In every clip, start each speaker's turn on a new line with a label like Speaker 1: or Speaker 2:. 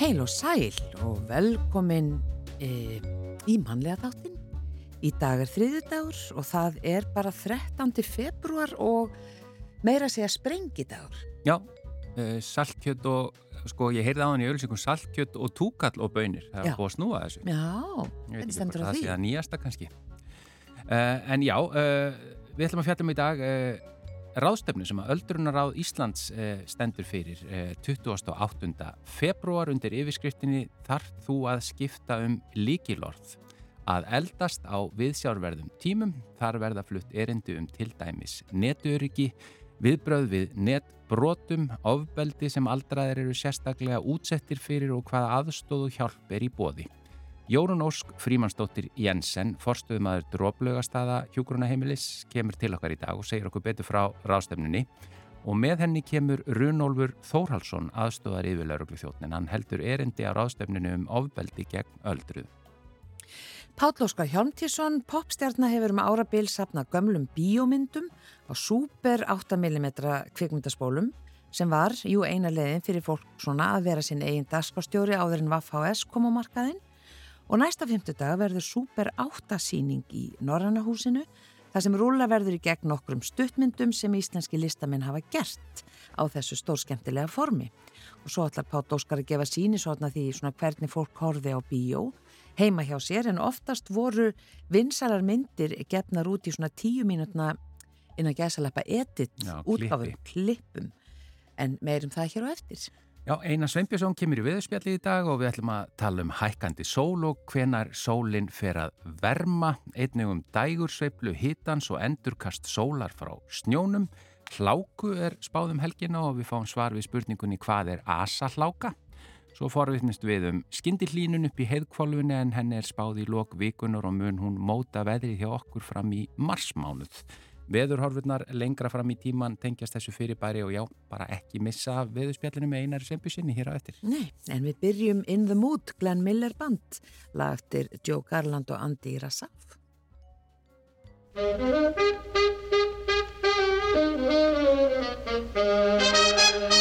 Speaker 1: Heil og sæl og velkomin e, í mannlega þáttin. Í dag er þriðudagur og það er bara 13. februar og meira að segja sprengidagur.
Speaker 2: Já, uh, saltkjött og, sko ég heyrði á hann í öllisíkum, saltkjött og túkall og bönir. Það er búið að snúa þessu.
Speaker 1: Já, hvernig stendur
Speaker 2: það
Speaker 1: því?
Speaker 2: sé að nýjasta kannski. Uh, en já, við ætlum að fjalla um í dag ráðstefnu sem að Öldrunaráð Íslands uh, stendur fyrir uh, 28. februar undir yfirskriftinni þarf þú að skipta um líkilorð að eldast á viðsjárverðum tímum þar verða flutt erindi um til dæmis netöryggi, viðbröð við netbrotum, ofbeldi sem aldraðir eru sérstaklega útsettir fyrir og hvaða aðstóðu hjálp er í bóði. Jórun Ósk Frímansdóttir Jensen, forstöðumadur dróplögastaða hjúgrunaheimilis, kemur til okkar í dag og segir okkur betur frá ráðstefnunni og með henni kemur Runólfur Þórhalsson aðstóðar yfir lauruglu þjóttnin. Hann heldur erindi á ráðstefnunu um ofbeldi gegn öldruð.
Speaker 1: Páll Óskar Hjálmtísson, popstjarnar hefur um árabil sapna gömlum bíómyndum á super 8mm kvikmyndaspólum sem var, jú, eina leiðin fyrir fólk svona að vera sinn eigin dagspárstjóri áður en Vaff-HS kom á markaðinn og næsta fymtudag verður super 8 síning í Norrannahúsinu þar sem rúla verður í gegn nokkrum stuttmyndum sem íslenski listamenn hafa gert á þessu stórskemmtilega formi. Og svo ætlar Páll Óskar að gefa síni svona því svona hvernig fólk horfi á bíó heima hjá sér en oftast voru vinsalar myndir gefnar út í svona tíu mínútna innan gæsaleppa edit
Speaker 2: Já,
Speaker 1: útgáfum, klippum. En meirum það hér á eftir
Speaker 2: Já, Einar Sveinbjörnsson kemur í viðspjalli í dag og við ætlum að tala um hækkandi sól og hvenar sólinn fer að verma, einnig um dægursveiflu hittans og endurkast sólar frá snjónum. Hláku er spáðum helgina og við fáum svar við spurningunni hvað er asahláka. Svo forvittnist við um skyndillínun upp í heiðkvolfunni en henni er spáð í lok vikunar og mun hún móta veðrið hjá okkur fram í marsmánuð. Veðurhorfurnar lengra fram í tíman tengjast þessu fyrirbæri og já, bara ekki missa veðurspjallinu með einari sempusinni hér á eftir.
Speaker 1: Nei, en við byrjum In the Mood Glenn Miller Band lagtir Joe Garland og Andy Rassaf
Speaker 3: Thank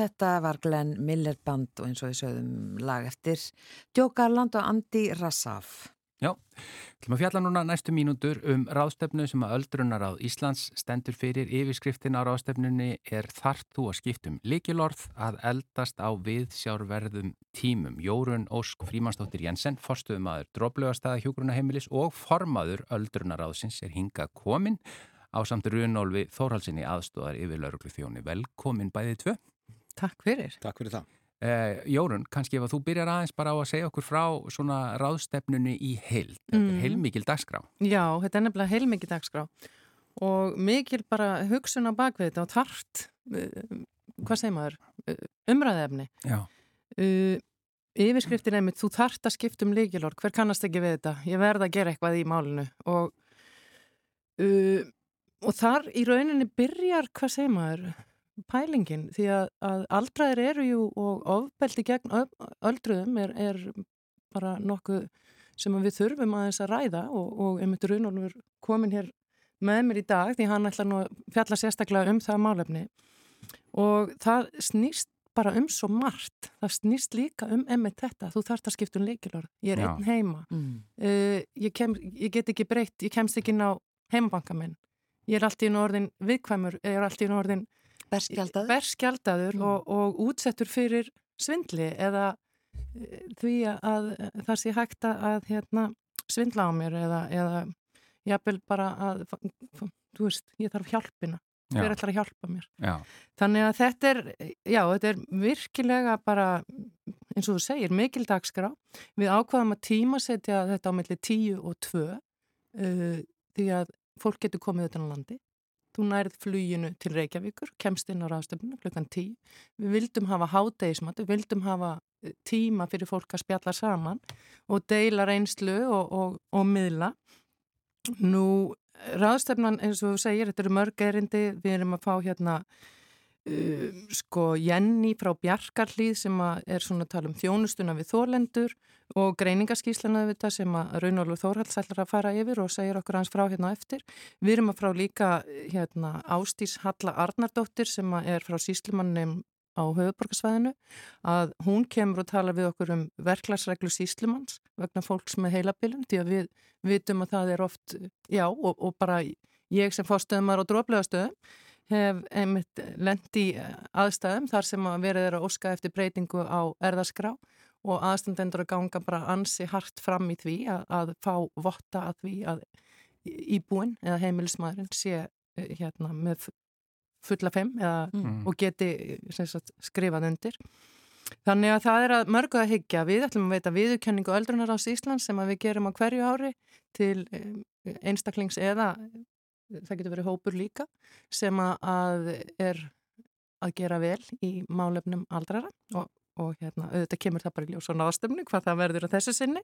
Speaker 1: þetta var Glenn Miller Band og eins og við sögðum lag eftir Djókarland og Andi Rassaf.
Speaker 2: Já, maður fjalla núna næstu mínútur um ráðstefnu sem að öldrunar á Íslands stendur fyrir yfirskriftin á ráðstefnunni er þart þú að skiptum likilorð að eldast á viðsjárverðum tímum. Jórun Ósk Frímansdóttir Jensen, forstuðumadur Dróblögastæða hjógrunaheimilis og formaður öldrunaráðsins er hingað komin á samt Runolfi Þórhalsinni aðstóðar yfir lauruglu þjóni. Velkomin bæðið tvö.
Speaker 3: Takk fyrir.
Speaker 4: Takk fyrir það.
Speaker 2: Eh, Jórun, kannski ef að þú byrjar aðeins bara á að segja okkur frá svona ráðstefnunni í heil. Þetta er
Speaker 3: Mm.
Speaker 2: heilmikil dagskrá.
Speaker 3: Já, þetta er nefnilega heilmikið dagskrá og mikil bara hugsun á bakvið þetta og tart, uh, hvað segir maður, uh, umræðefni.
Speaker 2: Já.
Speaker 3: Uh, yfirskriftin einmitt, þú þart að skipta um líkilor, hver kannast ekki við þetta? Ég verð að gera eitthvað í málinu og, uh, og þar í rauninni byrjar, hvað segir maður, pælingin því að, að aldraðir eru jú og ofbeldi gegn öldruðum er, er bara nokkuð sem við þurfum aðeins að ræða og, og einmitt Runolfur komin hér með mér í dag því hann ætla nú að fjalla sérstaklega um það málefni og það snýst bara um svo margt það snýst líka um einmitt þetta þú þarft að skipta um leikilorð, ég er
Speaker 2: Já.
Speaker 3: einn heima
Speaker 1: Mm.
Speaker 3: uh, ég, kem, ég get ekki breytt, ég kemst ekki inn á heimabanka minn ég er allt í einu orðin viðkvæmur, ég er allt í einu orðin
Speaker 1: Berskjaldaður.
Speaker 3: berskjaldaður
Speaker 1: Mm.
Speaker 3: og, og útsettur fyrir svindli eða e, því að það sé hægt að, hérna, svindla á mér eða, eða jafnvel bara að þú veist, ég þarf hjálpina hver
Speaker 2: Já.
Speaker 3: ætlar að hjálpa mér
Speaker 2: Já.
Speaker 3: þannig að þetta er, já, þetta er virkilega bara eins og þú segir, mikil dagskrá við ákvaðum að tímasetja þetta á milli 10 og 2 uh, því að fólk getur komið utan á landi þú nærið fluginu til Reykjavíkur kemst inn á ráðstöfnum klukkan 10 við vildum hafa hádegismat við vildum hafa eh, tíma fyrir fólk að spjalla saman og deila reynslu og, og, og miðla. Nú ráðstöfnan eins og þú segir, þetta eru mörg erindi við erum að fá hérna sko Jenny frá Bjarkarlíð sem er svona að tala um þjónustuna við þólendur og greiningaskíslana við þetta sem að Raunólfur Þórhalds ætlar að fara yfir og segir okkur hans frá hérna á eftir. Við erum að frá líka hérna Ástís Halla Arnardóttir sem er frá síslumannum á höfuborgarsvæðinu að hún kemur og tala við okkur um verklagsreglu síslumanns vegna fólks með heilabilun því að við vitum að það er oft, já og, og bara ég sem fórstöðumar og dróflegastöðum hef einmitt lendi aðstæðum þar sem að verið er að óska eftir breytingu á erðaskrá og aðstandendur að ganga bara ansi hart fram í því að, að fá votta að því að íbúin eða heimilismæðurinn sé eh, hérna með fu- fulla fimm eða,
Speaker 1: Mm.
Speaker 3: og geti sem sagt, skrifað undir. Þannig að það er að mörgu að hyggja. Við ætlum að veita viðurkenningu öldrunar ás Íslands sem við gerum á hverju ári til eh, einstaklings eða eh, það getur verið hópur líka sem að- er að gera vel í málefnum aldrara og, og hérna, auðvitað kemur það bara í ljós og náðstöfnu hvað það verður á þessu sinni.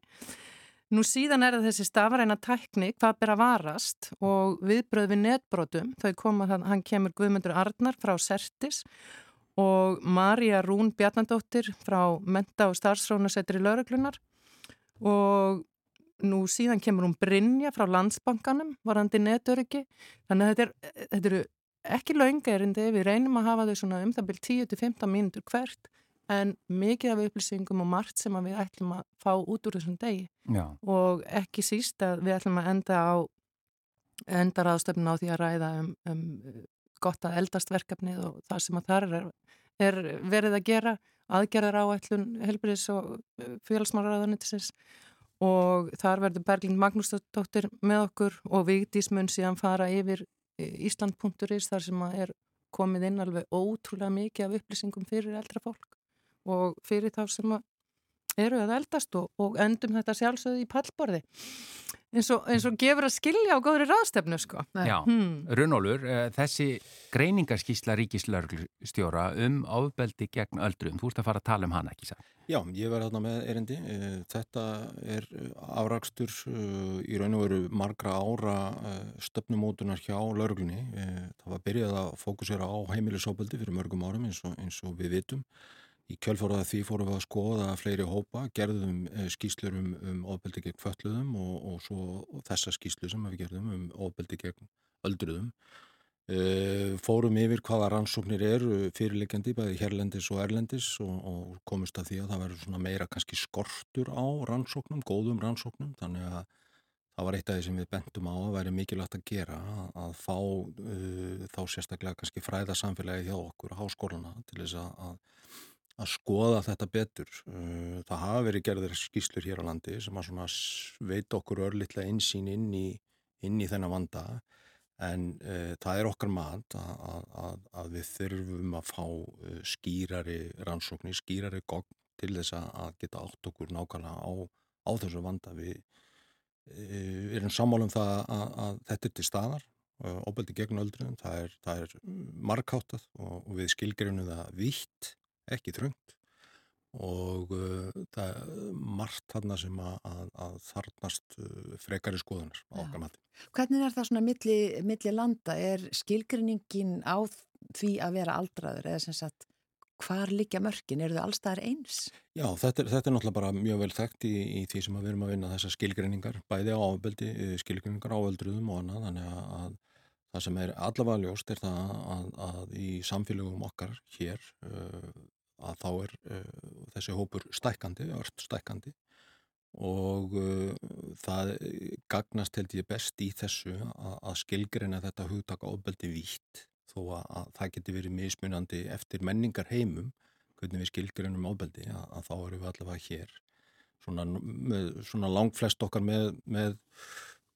Speaker 3: Nú síðan er það þessi stafræna tækni, hvað ber að varast og viðbröð við netbrotum, þau koma þann, hann kemur Guðmundur Arnar frá Sertis og Marja Rún Bjarnandóttir frá Menta og starfsrónasetri lauruglunar og nú síðan kemur hún Brynja frá Landsbankanum, varandi netöryggi, þannig að þetta, er, þetta eru ekki laungerindi, við reynum að hafa þau svona um það byrj 10-15 mínútur hvert en mikið af upplýsingum og margt sem við ætlum að fá út úr þessum degi.
Speaker 2: Já.
Speaker 3: og ekki síst að við ætlum að enda á enda ráðstöfn á því að ræða um, um gott að eldast verkefnið og það sem að þar er, er verið að gera aðgerðar áætlun helbriðs og félagsmálaráðanitisins og þar verður Berglind Magnúsdóttir með okkur og Vigdís mun síðan fara yfir Ísland.is þar sem er komið inn alveg ótrúlega mikið af upplýsingum fyrir eldra fólk og fyrir þá sem eru að eldast og, og endum þetta sjálfsögðu í pallborði eins og, eins og gefur að skilja á góðri ráðstefnu sko.
Speaker 2: Já.
Speaker 3: Hmm.
Speaker 2: Runólfur, uh, þessi greiningarskísla ríkislörglustjóra um ofbeldi gegn öldrum, þú ert að fara að tala um hana, ekki það?
Speaker 4: Já, ég verði þarna með erindi. Eh, Þetta er afrakstur eh, í raun og veru margra ára eh, stöfnumótunar hjá lauruglunni. Það var byrjað að fókusera á heimilisofbeldi fyrir mörgum árum eins og, eins og við vitum. Í kjölfóraða því fórum við að skoða fleiri hópa, gerðum eh, skýslur um, um ofbeldi gegn fötluðum og, og svo þessa skýslu sem við gerðum um ofbeldi gegn öldruðum. Uh, fórum yfir hvaða rannsóknir eru fyrirleikjandi bæði hérlendis og erlendis og, og komist að því að það verður meira kannski skortur á rannsóknum, góðum rannsóknum þannig að það var eitt af því sem við bentum á að væri mikilvægt að gera að, að fá uh, þá sérstaklega kannski fræða samfélagi hjá okkur, háskóluna til þess að, að skoða þetta betur. Uh, það hafa verið gerðir skýslur hér á landi sem að veit okkur örlittlega einsýn inn í, inn í þennan vanda en uh, það er okkar mat að, að, að við þurfum að fá uh, skýrari rannsóknir, skýrari gogn til þess að geta átt okkur nákvæmlega á, á þessu vanda. Við uh, erum sammálum það að, að þetta er til staðar, óbeldi gegn öldrunum, það er, er markáttað og, og við skilgjörunum það vitt, ekki þröngt og það er margt þarna sem að þarnast frekari skoðunar á okkar mati.
Speaker 1: Hvernig er það svona milli, milli landa? Er skilgrinningin á því að vera aldraður eða sem sagt hvar liggja mörkin? Er þau allstaðar eins?
Speaker 4: Já, þetta er, þetta er náttúrulega bara mjög vel þekkt í, í því sem við erum að vinna þessar skilgrinningar, bæði á ábeldi, skilgrinningar á öldruðum og annað, þannig að það sem er allavega ljóst er það að, að í samfélögum okkar hér að þá er þessi hópur stækandi, ört stækandi og uh, það gagnast held ég best í þessu að, að skilgreina þetta hugtaka ofbeldi vítt þó að, að það geti verið mismunandi eftir menningar heimum hvernig við skilgreinum ofbeldi að, að þá eru við allavega hér svona, með, svona langflest okkar með, með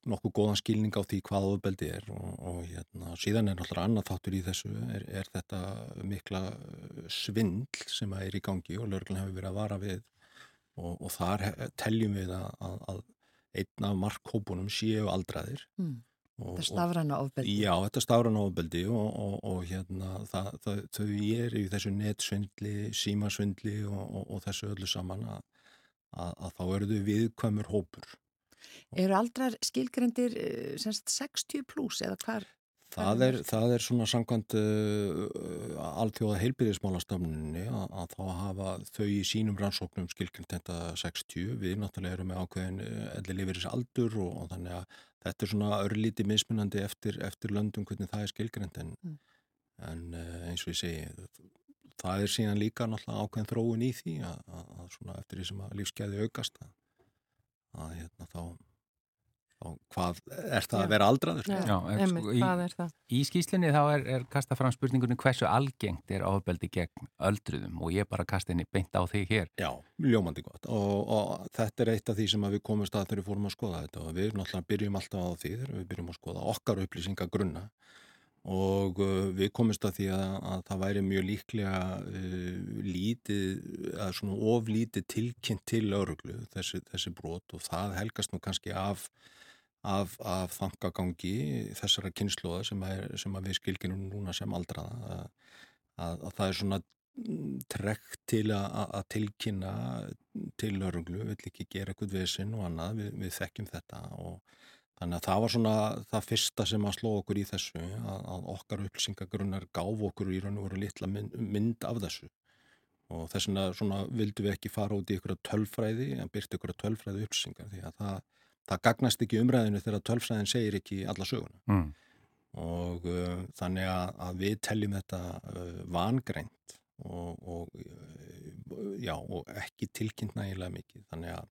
Speaker 4: nokkuð góðan skilning á því hvað ofbeldi er og, og hérna, síðan er náttúrulega annað þáttur í þessu er, er þetta mikla svindl sem er í gangi og lörglan hefur verið að vara við og, og þar teljum við að, að, að einn af markhópunum séu aldraðir.
Speaker 1: Mm. Þetta stafrana ofbeldi.
Speaker 4: Já, þetta stafrana ofbeldi og, og hérna það, það, þau er í þessu netsvindli, símasvindli og þessu öllu saman að, að þá eru þau viðkvæmur hópur.
Speaker 1: Eru aldrar skilgrendir 60 pluss eða hvar?
Speaker 4: Það er, það er svona samkvæmt uh, alþjóða heilbyrðismálastofnunni að, að þá hafa þau í sínum rannsóknum skilkjönd þetta 60. Við náttúrulega erum með ákveðin elli lifiris aldur og, og þannig að þetta er svona örlíti mismunandi eftir, eftir löndum hvernig það er skilkjönd en, mm. en eins og ég segi það er síðan líka náttúrulega ákveðin þróun í því að, að, að svona eftir því sem að lífskeiði aukast að hérna þá hvað er það Já. að vera aldraður?
Speaker 3: Já, Já Einmitt, sko, hvað er það?
Speaker 2: Í skýslinni þá er, er kasta fram spurningunni hversu algengt er ofbeldi gegn öldruðum og ég bara kasta henni beint á þig hér.
Speaker 4: Já, ljómandi gott og, og þetta er eitt af því sem við komumst að þegar við fórum að skoða þetta og við náttúrulega byrjum alltaf á því þegar við byrjum að skoða okkar upplýsingagrunna og uh, við komumst að því að, að það væri mjög líklega uh, lítið, að svona oflítið tilkynnt til öruglu þessi, þessi brot og það helgast nú kannski af af, af þangagangi þessara kynnslóða sem, sem við skilginum núna sem aldraða að, að, að það er svona mm, trekt til að tilkynna til öruglu, vill ekki gera eitthvað vissin og annað, við, við þekkjum þetta og þannig að það var svona það fyrsta sem að sló okkur í þessu að, að okkar upplýsingagrunnar gáf okkur í raun og veru litla mynd, mynd af þessu. Og þess vegna vildum við ekki fara út í ykkur tölfræði, en byrti ykkur tölfræði upplýsingar því að það það gagnast ekki umræðinu þegar tölfræðin segir ekki alla söguna. Mm. og uh, þannig að, að við telljum þetta uh, vangreint og, og, uh, já, og ekki tilkynnt nægilega mikið. Þannig að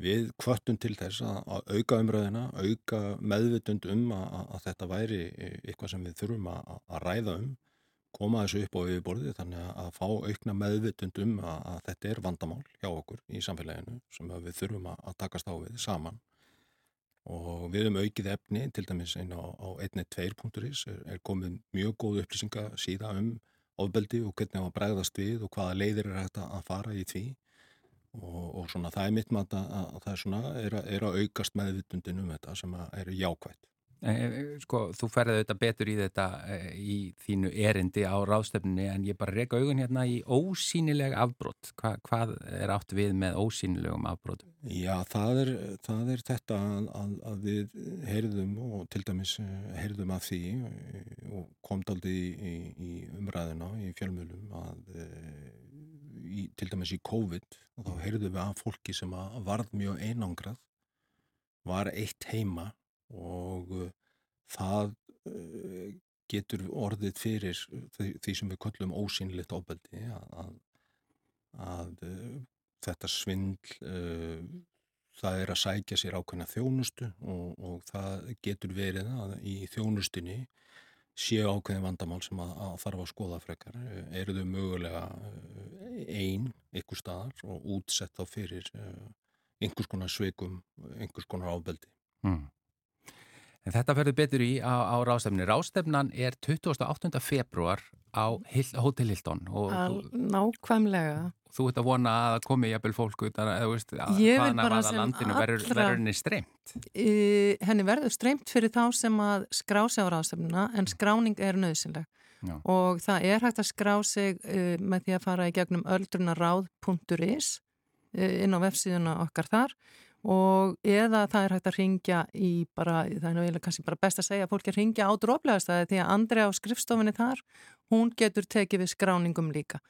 Speaker 4: við kvöttum til þess að, að auka umræðina, auka meðvitund um að, að þetta væri eitthvað sem við þurfum að ræða um koma þessu upp á yfirborði þannig að fá aukna meðvitund um að þetta er vandamál hjá okkur í samfélaginu sem við þurfum að takast á við saman og við höfum aukið efni, til dæmis einn á, á 1.2.is er, er komið mjög góð upplýsinga síða um ofbeldi og hvernig það bregðast við og hvaða leiðir er hægt að fara í því og, og svona það er mitt maður að, að það er svona er að, er að aukast meðvitundin um þetta sem eru jákvægt.
Speaker 2: Eh, eh, sko, þú ferði auðvitað betur í þetta eh, í þínu erindi á ráðstöfninni en ég bara reyka augun hérna í ósýnileg afbrott. Hva, hvað er átt við með ósýnilegum afbrottum?
Speaker 4: Já, það er, það er þetta að, að við heyrðum og til dæmis heyrðum að því og komt aldrei í, í, umræðina í fjölmjölum að í, til dæmis í COVID og þá heyrðum við að fólki sem varð mjög einangrað var eitt heima og uh, það uh, getur orðið fyrir því, sem við köllum ósýnlitt ofbeldi að, að þetta svindl uh, það er að sækja sér ákveðna þjónustu og, og það getur verið að í þjónustunni séu ákveðin vandamál sem að, að þarf að skoða frekar eru þau mögulega einn ykkur staðar og útsett á fyrir uh, einhvers konar sveikum, einhvers konar ábeldi mm.
Speaker 2: En þetta verður betur í á, á rástefni. Rástefnan er 28. februar á Hotel Hilton.
Speaker 3: Al, nákvæmlega.
Speaker 2: Þú ert að vona að komi jafnvel fólk utan að, hvaðan að vaða landinu verður, verður henni streymt?
Speaker 3: Uh, henni verður streymt fyrir þá sem að skrá sig á rástefnuna en skráning er nöðsynleg. Já. Og það er hægt að skrá sig uh, með því að fara í gegnum öldrunaráð.is uh, inn á vefsíðuna okkar þar og eða það er hægt að ringja í bara, það er náttúrulega kannski bara best að segja að fólk er að ringja á dróplegastæði því að Andrea á skrifstofinni þar, hún getur tekið við skráningum líka.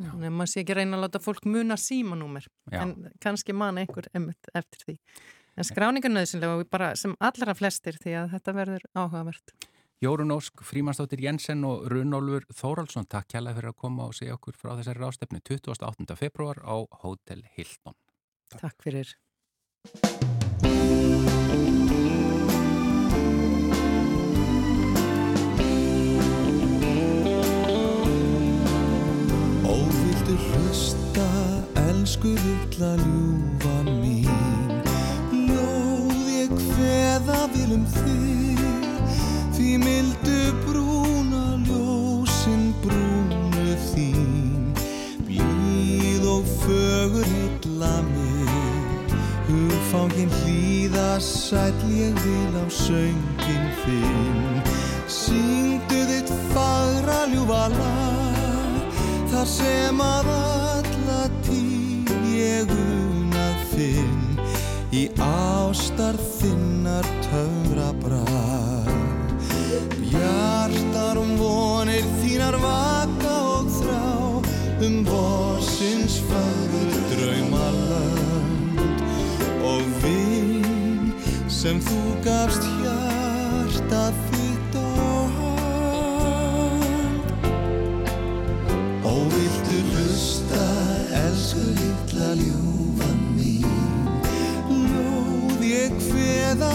Speaker 3: Já. þannig að maður sé ekki reyna að láta fólk muna símanúmer, en kannski man einhver eftir því. En skráningun nöðsynlega og bara sem allra flestir því að þetta verður áhugavert.
Speaker 2: Jórun Ósk, Frímansdóttir Jensen og Runolfur Þóraldsson, takk hjálpa fyrir að koma og segja okkur frá þessari rástefnu 28. februar á Hotel Hilton.
Speaker 3: Takk fyrir
Speaker 5: Óvildu hlusta, elsku vittla ljúfa mín. Ljóð ég hveða vilum þig Því mildu brúna ljósinn brúnu þín. Blíð og fögur heitla mig Hugfangin hlýða sæl ég vil á söngin þinn. Syngdu þitt fagra ljúfa lag Þar sem að alla tíð ég unað finn. Í ástar þinnar töfra brag. Bjartar um vonir þínar vaka og þrá Um borsins fagur sem þú gafst hjarta þitt og hand og viltu hlusta elsku litla ljúfan mín? Lóð ég hveða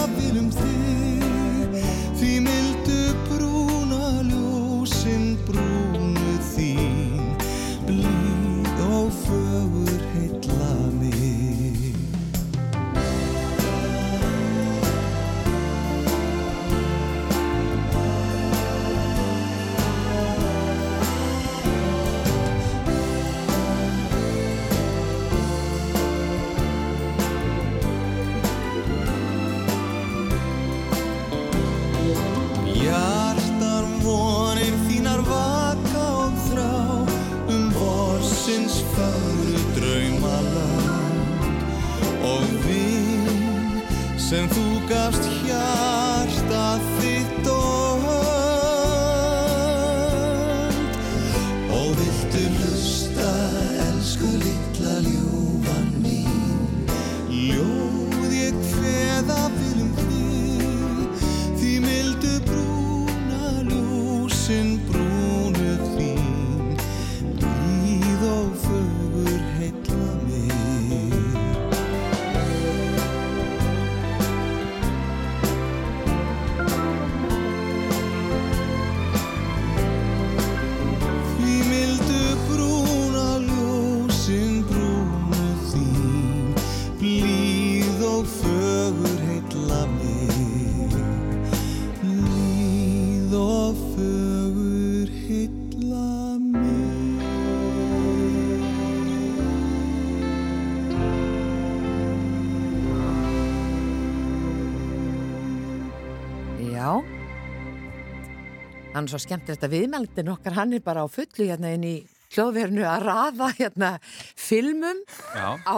Speaker 5: sem
Speaker 1: Hann er svo skemmtilegt að viðmeldin okkar hann er bara á fullu hérna inn í hljóðverðinu að rafa hérna filmum
Speaker 2: Já.
Speaker 1: á,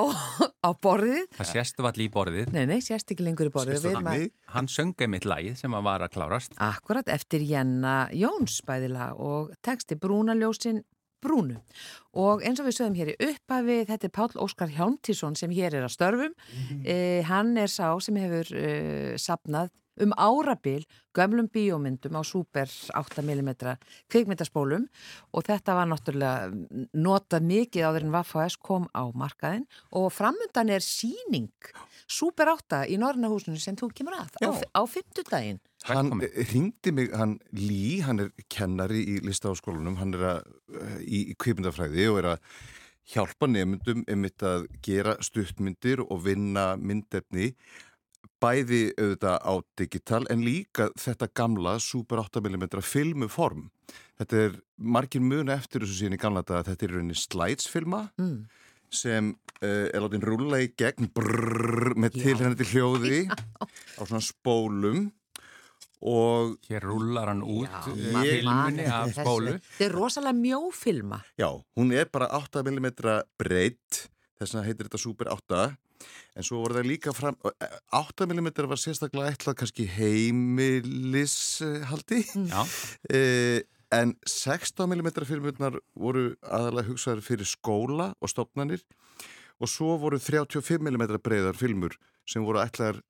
Speaker 1: á borðið
Speaker 2: Það sést vall í borðið.
Speaker 1: Nei, nei, sérst ekki lengur í borðið
Speaker 4: Sést það þannig?
Speaker 2: Hann sönga mitt lagið sem að var að klárast.
Speaker 1: Akkurat eftir Jenna Jóns bæðila og texti Brúnaljósin Brúnu og eins og við sögum hér í upphafi þetta er Páll Óskar Hjálmtísson sem hér er að störfum
Speaker 2: Mhm.
Speaker 1: eh, hann er sá sem hefur eh, sapnað um árabil gömlum bíómyndum á super 8mm kvikmyndaspólum og þetta var náttúrulega notað mikið áður en Vaffa S kom á markaðin og framöndan er síning super 8 í Norrnahúsinu sem þú kemur að á, á fymtudaginn.
Speaker 6: Hann
Speaker 2: Velkomin.
Speaker 6: ringdi mig, hann Lí, hann er kennari í listaháskólanum, hann er að, í, í kvipmyndafræði og er að hjálpa nefndum um þetta að gera stuttmyndir og vinna myndefni bæði auðvitað á digital en líka þetta gamla Super 8mm filmuform. Þetta er margir muna eftir þessu síðan í gamla þetta að þetta er rauninni slætsfilma
Speaker 1: Mm.
Speaker 6: sem uh, er látið rúla í gegn brrrr, með
Speaker 1: Já.
Speaker 6: tilhennandi hljóði á svona spólum og
Speaker 2: Hér rullar hann út
Speaker 1: Já,
Speaker 2: eh, filmunni af spólu.
Speaker 1: Þetta er rosalega mjófilma.
Speaker 6: já, hún er bara 8mm breytt þess vegna heitir þetta Super 8 en svo voru það líka fram 8mm var sérstaklega ætlað kannski heimilishaldi.
Speaker 2: Já,
Speaker 6: uh, en 16mm filmurnar voru aðalega hugsaður fyrir skóla og stopnanir og svo voru 35mm breyðar filmur sem voru ætlaðar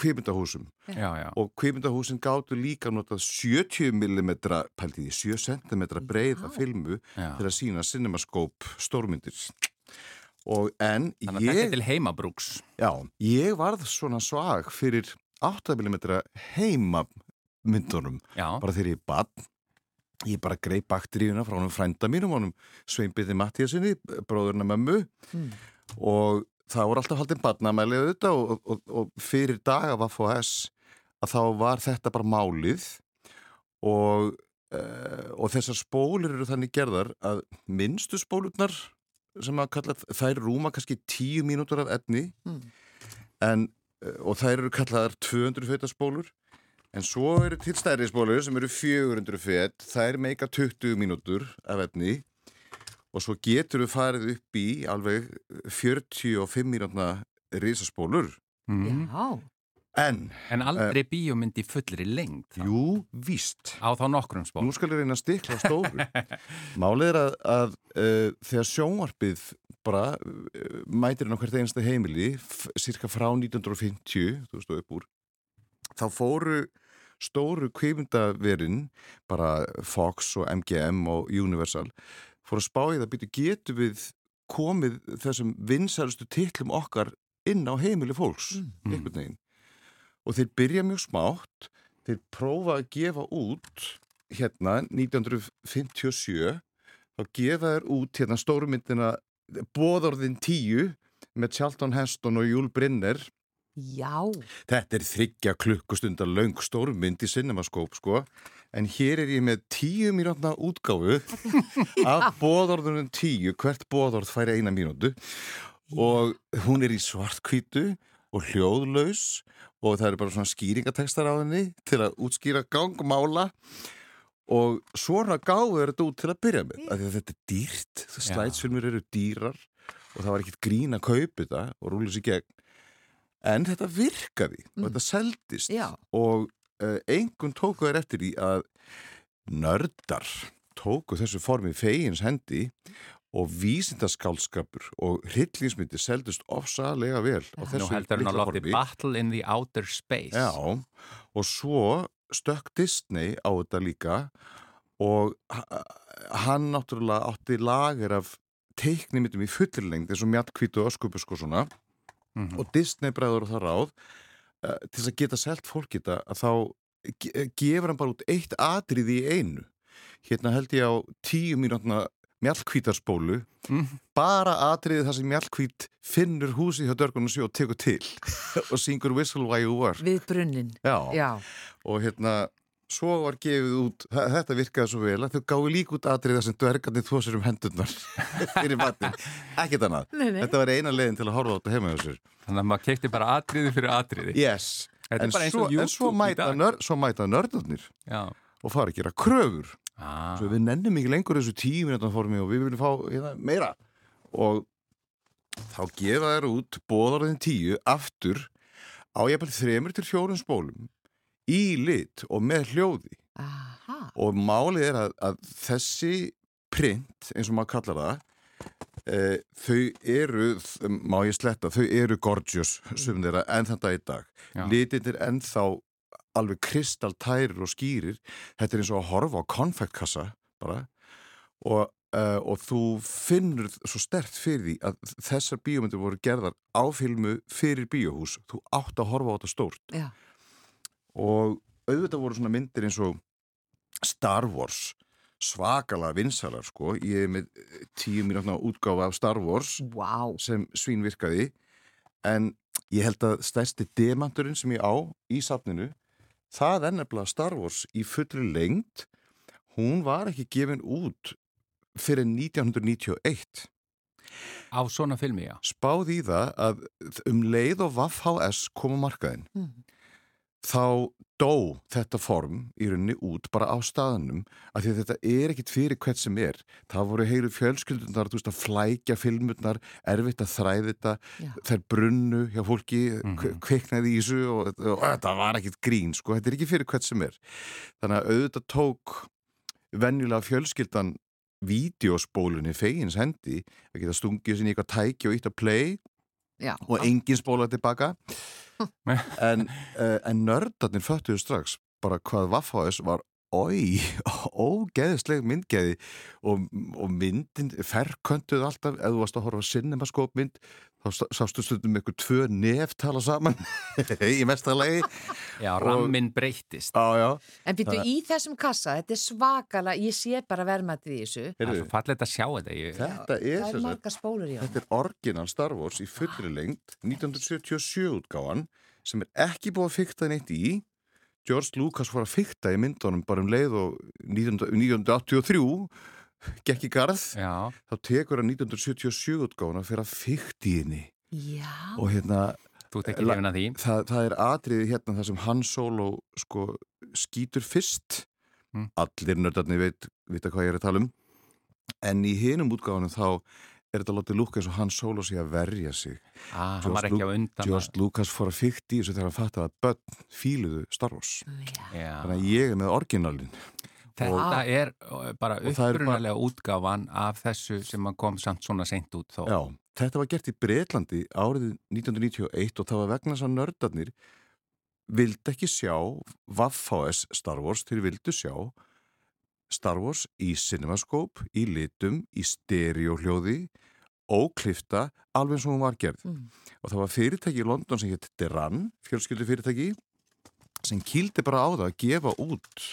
Speaker 6: kvipindahúsum
Speaker 2: já, já.
Speaker 6: og kvipindahúsin gáttu líka notað 70mm pæltiði, 7 cm breiða
Speaker 1: Já.
Speaker 6: filmu
Speaker 2: já.
Speaker 6: til að sína cinemaskóp stórmyndir og en
Speaker 2: Þannig að þetta er
Speaker 6: ég,
Speaker 2: til heimabrúks.
Speaker 6: já, ég varð svona svag fyrir 8mm heimamyndunum.
Speaker 2: Já,
Speaker 6: bara þegar ég bad ég bara greið bakteríuna frá honum frænda mínum honum Sveinbyrði Mattíasinni bróðurna mömmu.
Speaker 1: Mm.
Speaker 6: og það voru alltaf haldin badnamæli auðvitað og, og, og fyrir dag af AFOS að þá var þetta bara málið. Og, uh, og þessar spólur eru þannig gerðar að minnstu spólurnar sem að kalla þær rúma kannski tíu mínútur af efni.
Speaker 1: Mm.
Speaker 6: en, uh, og þær eru kallaðar 200 feta spólur en svo eru til stærri spólur sem eru 400 fet. Þær meika 20 mínútur af efni. Og svo getur við farið upp í alveg 45 mínútna risaspólur.
Speaker 2: Mm.
Speaker 6: En,
Speaker 2: en aldrei bíómynd í fullri lengd. þá.
Speaker 6: jú, víst
Speaker 2: Á þá nokkrum spól.
Speaker 6: Nú skal ég reyna að stikla stóru. Málið er að, að uh, þegar sjónvarpið bara uh, mætir inn á hvert einasta heimili, cirka frá 1950, þú veist, og upp úr, þá fóru stóru kveimdaverin, bara Fox og MGM og Universal, fóru að spá í það býtu getur við komið þessum vinsælustu titlum okkar inn á heimili fólks,
Speaker 1: Mm.
Speaker 6: einhvern veginn. Og þeir byrja mjög smátt, þeir prófa að gefa út hérna 1957 þá gefa þeir út hérna stórumyndina Bóðorðin 10 með Charlton Heston og Júl Brynner.
Speaker 1: Já,
Speaker 6: þetta er þryggja klukkustundar löng stórmynd í cinemaskóp sko. En hér er ég með 10 mínútna útgáfu af Bóðorðunum 10 hvert Bóðorð fær eina mínútu. Og hún er í svartkvítu og hljóðlaus og það eru bara svona skýringatekstar á henni til að útskýra gangmála og svona gáðu er þetta út til að byrja með af því að þetta er dýrt, slætsfilmur eru dýrar og það var ekkert grín að kaupa þetta og rúla sér gegn. En þetta virkaði og
Speaker 1: Mm.
Speaker 6: þetta seldist
Speaker 1: já,
Speaker 6: og uh, einhvern tóku þær eftir í að nördar tóku þessu formi fegins hendi og vísindaskálskapur og hryllingsmyndi seldust ofsalega vel á
Speaker 2: Nú
Speaker 6: þessu
Speaker 2: heldur hann lofti
Speaker 6: formi.
Speaker 2: Battle in the Outer Space.
Speaker 6: Já, og svo stökk Disney á þetta líka og ha- hann náttúrulega átti lager af teiknimyndum í fullirlengd eins og mjallkvítu og öskubusk og svona
Speaker 2: Mhm.
Speaker 6: og Disney bregður það ráð uh, til að geta selt fólk þetta að þá ge gefur hann bara út eitt atriði í einu hérna held ég á tíu mínútna mjallkvítarspólu
Speaker 2: Mhm.
Speaker 6: bara atriði þar sem mjallkvít finnur húsi hjá Dörgunum sjó og tekur til og syngur Whistle While You Work
Speaker 1: við brunnin.
Speaker 6: Já.
Speaker 1: Já,
Speaker 6: og hérna svo var gefið út, þetta virkaði svo vel að þau gáðu líka út atriða sem dvergarnir þvó sér um hendurnar fyrir matinn, ekkert annað
Speaker 1: nei, nei.
Speaker 6: þetta var eina leiðin til að horfa á þetta heima hjá sér
Speaker 2: Þannig að maður kekti bara atriði fyrir atriði.
Speaker 6: yes,
Speaker 2: Þetta er
Speaker 6: en
Speaker 2: bara eins
Speaker 6: svo,
Speaker 2: og
Speaker 6: en svo mæta,
Speaker 2: dag.
Speaker 6: nör, svo mæta nördarnir
Speaker 2: Já.
Speaker 6: og fara að gera kröfur
Speaker 2: Ah.
Speaker 6: svo við nennum ekki lengur þessu tíu minútan formi og við viljum fá hérna, meira. Og þá gefa þær út bóðarðin tíu aftur á jafnvel þremur til fjórum spólum í lit og með hljóði.
Speaker 1: Aha,
Speaker 6: og málið er að, að þessi print, eins og maður kallar það e, þau eru má ég sletta, þau eru gorgeous sum þeirra þetta í dag.
Speaker 2: Já.
Speaker 6: litin er ennþá alveg kristaltærir og skýrir. Þetta er eins og að horfa á konfektkassa bara. Og, uh, og þú finnur svo stert fyrir því að þessar bíómyndir voru gerðar á filmu fyrir bíóhús. Þú átt að horfa á þetta stórt.
Speaker 1: Já.
Speaker 6: og auðvitað voru svona myndir eins og Star Wars svakalega vinsalar sko. Ég er með tíu mínútna útgáfa af Star Wars
Speaker 1: Vá.
Speaker 6: sem svín virkaði. En ég held að stærsti demanturinn sem ég á í safninu það er nefnilega Star Wars í fullri lengt hún var ekki gefin út fyrir 1991
Speaker 2: Á svona filmi, já.
Speaker 6: spáð í það að um leið og Vaff HS kom á markaðin
Speaker 1: Mm.
Speaker 6: þá dó þetta form í rauninni út bara á staðanum af því að þetta er ekkit fyrir hvert sem er það voru heilu fjölskyldunar veist að flækja filmurnar, erfitt að þræði þetta
Speaker 1: Já.
Speaker 6: þær brunnu hjá fólki mm
Speaker 2: Mhm.
Speaker 6: kveiknaði í þessu og, og, þetta var ekkit grín sko, þetta er ekki fyrir hvert sem er þannig að auðvitað tók venjulega fjölskyldan vídeospólunni fegins hendi að geta stungið sinni í eitthvað tæki og ítt að play
Speaker 1: Já.
Speaker 6: og enginn spóla tilbaka en, uh, en nördarnir föttuðu strax. Bara hvað Vaffháðis var oi, ógeðisleg myndgeði og, og myndin ferköntuð alltaf, ef þú varst að horfa cinemaskópmynd, þá sá- sástu stundum eitthvað tvö nef tala saman í mestalagi
Speaker 2: Já, rammin breyttist.
Speaker 6: Já, já,
Speaker 1: En býttu í þessum kassa, þetta er svakala, ég sé bara verðmættið í þessu.
Speaker 2: Það er svo fallegt að sjá þetta. Ég,
Speaker 6: þetta er
Speaker 1: er marga spólur í hann.
Speaker 6: Þetta er orginal Star Wars í fullri lengt 1977 útgáfan sem er ekki búið að fykta neitt í George Lucas fór að fykta í myndunum bara um leið og 19 1983 gekk í garð.
Speaker 2: Já,
Speaker 6: þá tekur hann 1977 útgáfan að fyrir að fykta í henni.
Speaker 1: Já.
Speaker 6: og hérna það, það er atriði hérna þar sem Han Solo sko skýtur fyrst.
Speaker 2: Mm.
Speaker 6: allir nördarnir veit, vita hvað ég er að tala um. En í hinum útgáfanum þá er þetta látið lúka eins og Han Solo sé að verja sig
Speaker 2: Ah, hann
Speaker 6: George
Speaker 2: var ekki á
Speaker 6: Lu-
Speaker 2: undan.
Speaker 6: George Lucas fór að fykta í þessu þegar hann fattaði að börn fíluðu Star Wars
Speaker 1: Já.
Speaker 2: Já.
Speaker 6: þannig að ég er með orginalin
Speaker 2: Þetta er uh, bara
Speaker 6: Og það er
Speaker 2: upprunalega útgáfan af þessu sem hann kom samt svona seint út þó.
Speaker 6: Já, þetta var gert í Breitlandi árið 1991 og það var vegna þess að nördarnir vildi ekki sjá Vaffháes Star Wars, þeir vildu sjá Star Wars í cinemaskóp, í litum, í stereohljóði, óklifta, alveg eins og hún var gerð.
Speaker 1: Mm.
Speaker 6: Og það var fyrirtæki í London sem hétt Deran, fjölskyldu fyrirtæki, sem kýldi bara á það að gefa út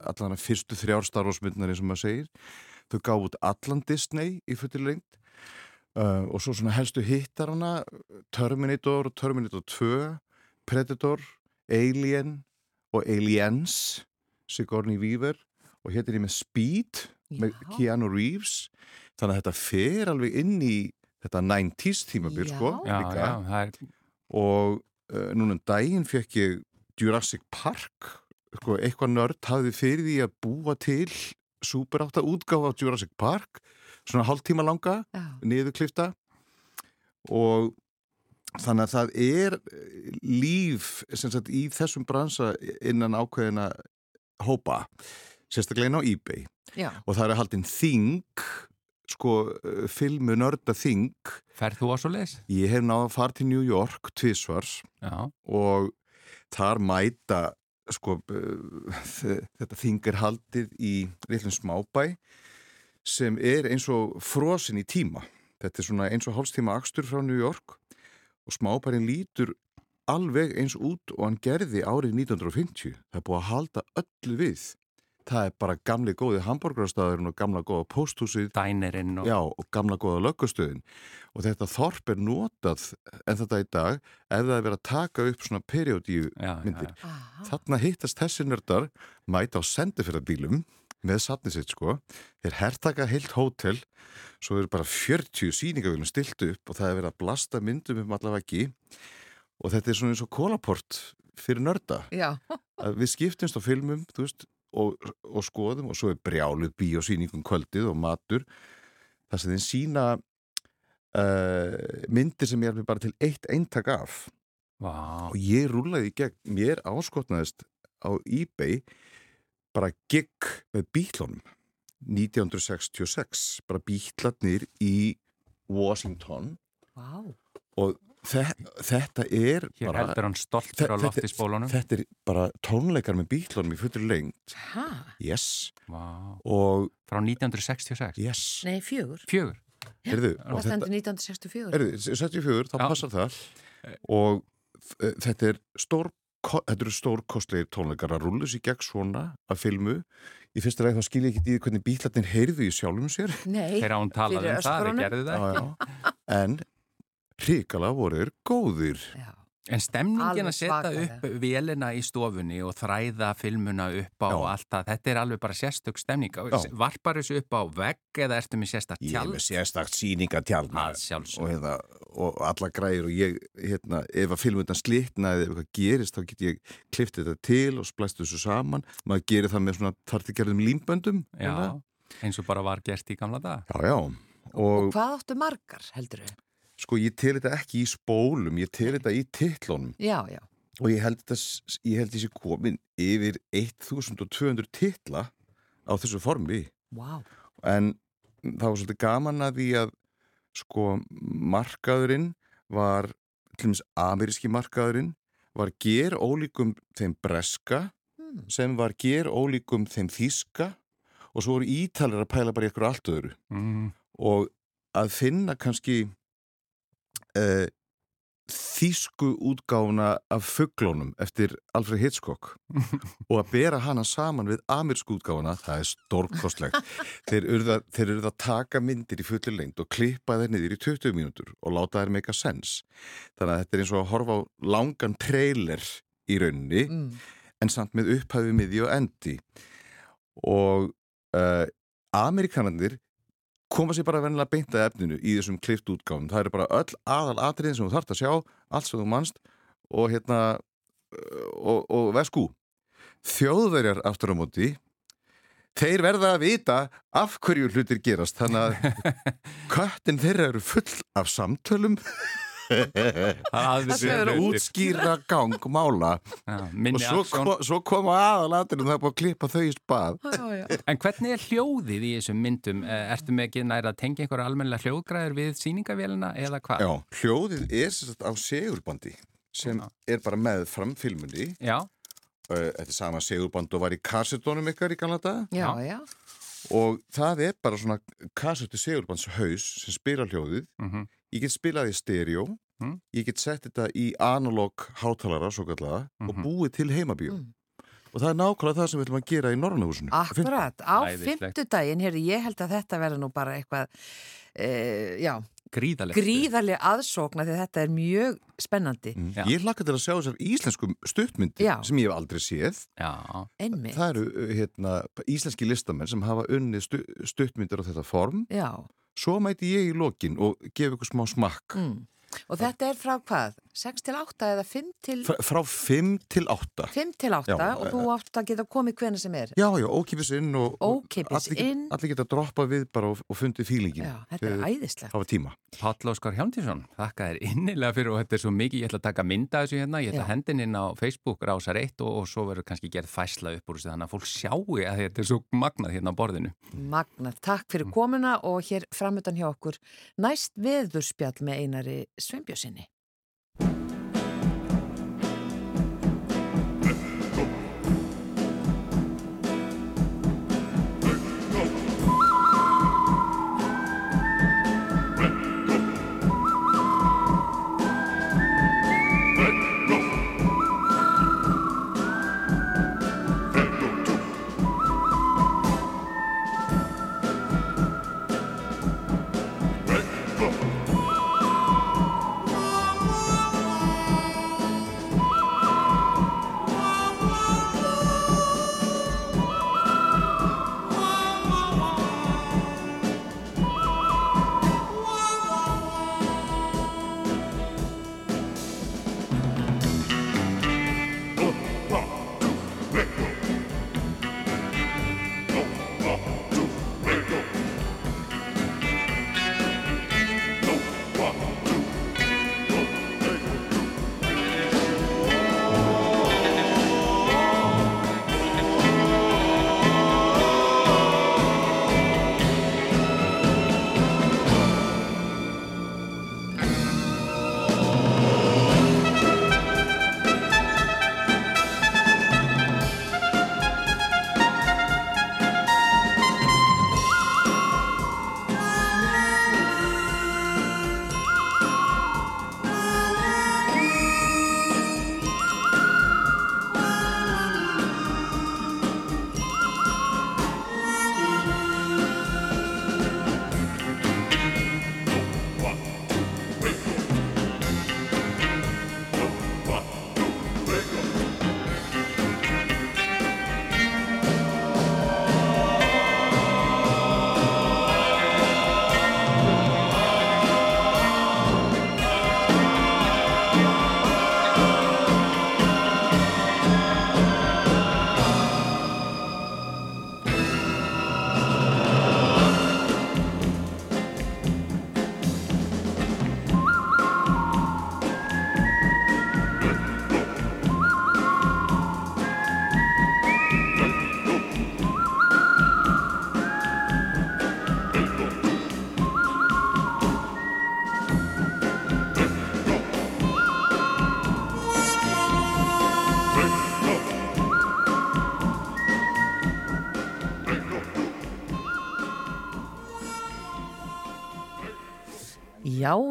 Speaker 6: allan að fyrstu þrjár Star Wars myndinari sem maður segir. Þau gaf út allan Disney í lengt uh, og svo svona helstu hittar hana Terminator, Terminator 2, Predator, Alien og Aliens, Sigourney Weaver og hér er ég með Speed með
Speaker 1: Já.
Speaker 6: Keanu Reeves. Þannig að þetta fer alveg inn í þetta 90s tímabil sko
Speaker 2: Já, já, það er,
Speaker 6: og uh, núna um daginn fekk ég Jurassic Park sko, eitthvað nörd hafði fyrir því að búa til Super 8 útgáfa af Jurassic Park svona hálftíma langa
Speaker 1: Já.
Speaker 6: niðurklifta. Og þannig að það er eh, líf sem sagt í þessum bransa innan ákveðina hópa sérstaklega inn á eBay.
Speaker 1: Já.
Speaker 6: og það er haldinn þing sko eh, filmu nörda þing.
Speaker 2: Ferð þú á svo leis?
Speaker 6: ég hef náða að fara til New York tvísvars
Speaker 2: Já,
Speaker 6: og þar mæta sko uh, þetta þing er haldið í litlum smábæ sem er eins og frosin í tíma. Þetta er svona eins og hálfstíma akstur frá New York. Og smábærin lítur alveg eins út og hann gerði árið 1950 það er búið að halda öllu við það er bara gamli góði hambúrgarstæðurinn og gamla góða pósthúsið
Speaker 2: dænerinn og...
Speaker 6: Já, og gamla góða löggustöðin og þetta þorp er notað en þetta í dag ef það er verið að taka upp svona periodíu
Speaker 2: já,
Speaker 6: myndir.
Speaker 2: já.
Speaker 1: Aha.
Speaker 6: Þarna hittast þessi nördar mæta á sendifyrðarbílum með satni sitt sko þeir hertaka heilt hótel svo eru bara 40 síningavílum stilt upp og það er verið að blasta myndum um allavega ekki og þetta er svona eins og kólaport fyrir nörda
Speaker 1: Já.
Speaker 6: við skiptumst á filmum þú veist, og, og skoðum og svo er brjáluð bíósýningum kvöldið og matur þar sem þeim sína uh, myndir sem ég er bara til eitt eintak af.
Speaker 2: Vá,
Speaker 6: og ég rúlaði í gegn, mér áskotnaðist á eBay bara gig með bílunum 1966 bara bílarnir í Washington.
Speaker 1: Vá.
Speaker 6: og þetta er
Speaker 2: Hér
Speaker 6: bara
Speaker 2: heldur hann stoltur á
Speaker 6: Þe-
Speaker 2: lofti spólunum.
Speaker 6: þetta er bara tónleikar með bílunum í fullur lengt
Speaker 1: Hæ?
Speaker 6: yes
Speaker 2: Vá.
Speaker 6: og
Speaker 2: Frá 1966.
Speaker 6: yes
Speaker 1: Nei, fjögur.
Speaker 2: Fjögur.
Speaker 6: Heyrðu,
Speaker 1: Það
Speaker 6: og þetta,
Speaker 1: stendur 1964.
Speaker 6: heyrðu, 74 þá
Speaker 2: Já.
Speaker 6: passar það og uh, þetta er stór þetta eru stórkostlegir tónleikar að rullu sér gegn svona að filmu í fyrsta leið þá skil ég ekki í því hvernig bílarnir heyrðu í sjálfum sér
Speaker 1: Nei,
Speaker 2: Þegar hún talaði
Speaker 1: Fyrir
Speaker 2: um það, þeir gerðu það.
Speaker 6: já, já. en hrikala voru þeir góðir
Speaker 1: já.
Speaker 2: En stemningin að setja upp vélina í stofunni og þræða filmuna upp á
Speaker 6: Já.
Speaker 2: allt það, þetta er alveg bara sérstök stemning.
Speaker 6: Já.
Speaker 2: Varpar þessu upp á vegg eða ertu með sérstakt
Speaker 6: ég er með sérstakt síningatjald
Speaker 2: Að
Speaker 6: og, hérna, og alla græður og ég, hérna, ef að filmundan slitna eða ef eitthvað gerist þá get ég klift þetta til og splæst þessu saman maður gerir það með svona þartigerðum límböndum
Speaker 2: Já,
Speaker 6: hérna.
Speaker 2: eins og bara var gert í gamla dag.
Speaker 6: já, já
Speaker 1: Og
Speaker 6: og
Speaker 1: hvað áttu margar, heldur þau?
Speaker 6: Sko ég tel þetta ekki í spólum ég tel þetta í
Speaker 1: já.
Speaker 6: og ég held þessi komin yfir 1200 titla á þessu formi
Speaker 1: Vá.
Speaker 6: en það var svolítið gaman að því að sko markaðurinn var til dæmis ameríski markaðurinn var ger ólíkum þeim breska
Speaker 1: Hmm.
Speaker 6: sem var ger ólíkum þeim þíska og svo voru ítalir að pæla bara í eitthvað allt öðru
Speaker 2: Mm.
Speaker 6: og að finna kannski uh, þísku útgáfuna af fugglónum eftir Alfred Hitchcock og að bera hana saman við amerísku útgáfuna, það er stórkostlegt. Þeir þeir urða að taka myndir í fullir lengt og klippa þeir niður í 20 mínútur og láta þeir make a sense. Þannig að þetta er eins og að horfa á langan trailer í rauninni
Speaker 1: Mm.
Speaker 6: en samt með upphæfi miði og endi. Og uh, Amerikanarnir koma sér bara vennilega beint að efninu í þessum klift útgáfum. Það eru bara öll aðal atriðin sem þú þarft að sjá, allt sem þú manst og hérna og, og veskú. Þjóðverjar aftur á móti þeir verða að vita af hverju hlutir gerast þannig að köttin þeirra eru full af samtölum
Speaker 2: Það
Speaker 1: Það er
Speaker 6: útskýra gang mála
Speaker 2: minni
Speaker 6: og svo, kom, svo koma aðalatrið það er búið að klippa þau í spað
Speaker 1: Já, já.
Speaker 2: En hvernig er hljóðið í þessum myndum? Eh, Ertu með ekki næra að tengja einhverja almennilega hljóðgræður við sýningavélina eða hvað?
Speaker 6: Já, hljóðið er sem á segurbandi sem
Speaker 2: Já.
Speaker 6: er bara með framfilmunni
Speaker 2: Já,
Speaker 6: uh, þetta er sama segurband og var í kassetónum ykkar í gamla daga
Speaker 1: Já,
Speaker 2: Já.
Speaker 1: já.
Speaker 6: og það er bara svona kassetu segurbands haus sem spila hljóðið
Speaker 2: mhm,
Speaker 6: ég get spilað í stereo
Speaker 2: Mm.
Speaker 6: ég get sett þetta í analog hátalara svo kallaða og
Speaker 2: Mhm.
Speaker 6: búið til heimabíó
Speaker 1: Mm.
Speaker 6: og það er nákvæmlega það sem við ætlum að gera í Norrnahúsinu
Speaker 1: Akkurat, á heyrðu, ég held að þetta verða nú bara eitthvað, e, já, gríðarlega aðsókna því þetta er mjög spennandi,
Speaker 6: Mm. Ég hlakka til að sjá þessar íslensku stuttmyndir
Speaker 1: Já.
Speaker 6: sem ég hef aldrei séð
Speaker 2: Já,
Speaker 6: Það eru uh, hérna, íslenski listamenn sem hafa unnið stu, stuttmyndir á þetta form.
Speaker 1: já.
Speaker 6: Svo mæti ég í lokin og gefa ykkur smá smakk.
Speaker 1: Mm. Og þetta er frá hvað? 6 til 8 eða 5 til,
Speaker 6: Fra, frá 5 til 8.
Speaker 1: 5 til 8
Speaker 6: Já,
Speaker 1: og þú átt að geta komið hvena sem er.
Speaker 6: Já, já, ókipis inn og, og
Speaker 1: Ókeypis
Speaker 6: allir, get-
Speaker 1: inn.
Speaker 6: allir geta droppað við bara og, og fundið fílingin.
Speaker 1: Já, þetta er æðislegt.
Speaker 6: Hafa tíma.
Speaker 2: Páll Óskar Hjálmtísson, þakka þér innilega fyrir og þetta er svo mikið, ég ætla að taka mynda þessu hérna, ég ætla hendin inn á Facebook rásar 1 og, og svo verður kannski gerð fæsla upp úr þessu þannig að fólk sjáu að þetta er svo magnað hérna á borðinu.
Speaker 1: Magnað, takk fyrir komuna og hér framöndan hjá okkur næst veðurspjall með einari Sveinbjörnsinni.